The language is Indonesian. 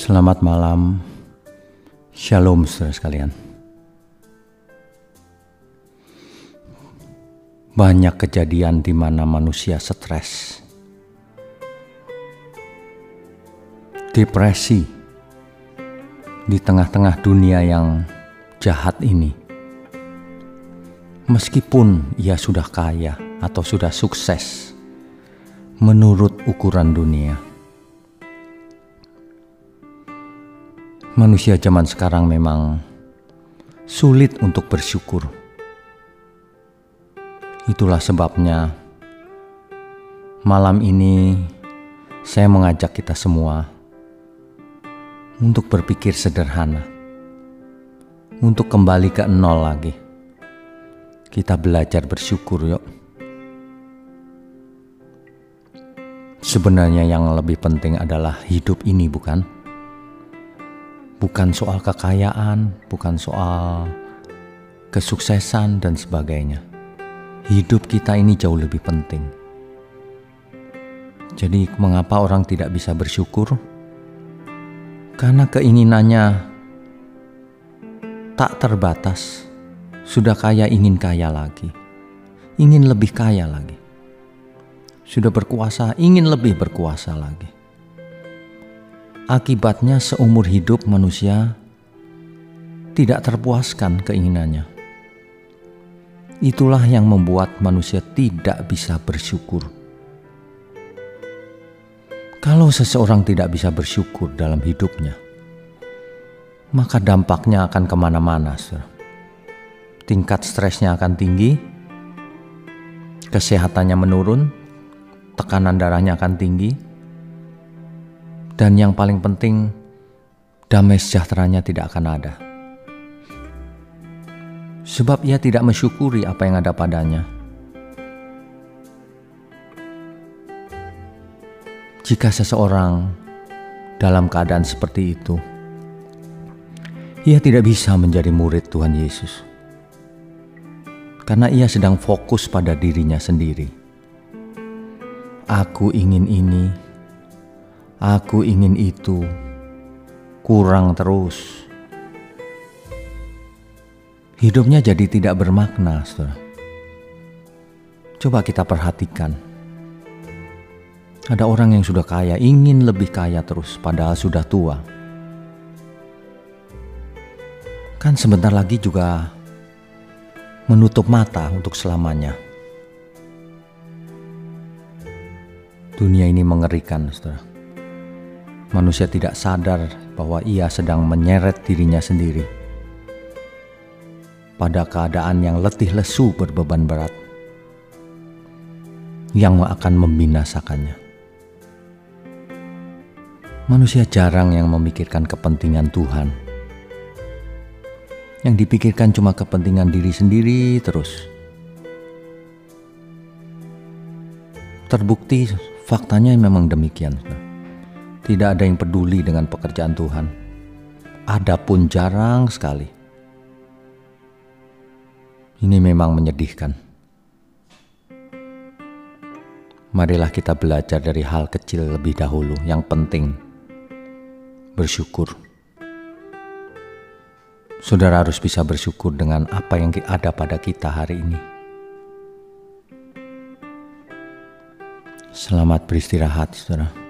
Selamat malam, Shalom saudara sekalian. Banyak kejadian di mana manusia stres, depresi di tengah-tengah dunia yang jahat ini. Meskipun ia sudah kaya atau sudah sukses menurut ukuran dunia. Manusia zaman sekarang memang sulit untuk bersyukur. Itulah sebabnya malam ini saya mengajak kita semua untuk berpikir sederhana, untuk kembali ke nol lagi. Kita belajar bersyukur, yuk. Sebenarnya, yang lebih penting adalah hidup ini, bukan? Bukan soal kekayaan, bukan soal kesuksesan, dan sebagainya. Hidup kita ini jauh lebih penting. Jadi, mengapa orang tidak bisa bersyukur? Karena keinginannya tak terbatas sudah kaya ingin kaya lagi. Ingin lebih kaya lagi. Sudah berkuasa ingin lebih berkuasa lagi. Akibatnya seumur hidup manusia tidak terpuaskan keinginannya. Itulah yang membuat manusia tidak bisa bersyukur. Kalau seseorang tidak bisa bersyukur dalam hidupnya, maka dampaknya akan ke mana-mana. Tingkat stresnya akan tinggi, kesehatannya menurun, tekanan darahnya akan tinggi, dan yang paling penting, damai sejahteranya tidak akan ada. Sebab ia tidak mensyukuri apa yang ada padanya. Jika seseorang dalam keadaan seperti itu, ia tidak bisa menjadi murid Tuhan Yesus karena ia sedang fokus pada dirinya sendiri. Aku ingin ini, aku ingin itu, kurang terus. Hidupnya jadi tidak bermakna, saudara. Coba kita perhatikan. Ada orang yang sudah kaya, ingin lebih kaya terus, padahal sudah tua. Kan sebentar lagi juga menutup mata untuk selamanya. Dunia ini mengerikan, saudara. Manusia tidak sadar bahwa ia sedang menyeret dirinya sendiri pada keadaan yang letih lesu berbeban berat yang akan membinasakannya. Manusia jarang yang memikirkan kepentingan Tuhan yang dipikirkan cuma kepentingan diri sendiri terus. Terbukti faktanya memang demikian. Tidak ada yang peduli dengan pekerjaan Tuhan. Adapun jarang sekali. Ini memang menyedihkan. Marilah kita belajar dari hal kecil lebih dahulu yang penting. Bersyukur. Saudara harus bisa bersyukur dengan apa yang ada pada kita hari ini. Selamat beristirahat, saudara.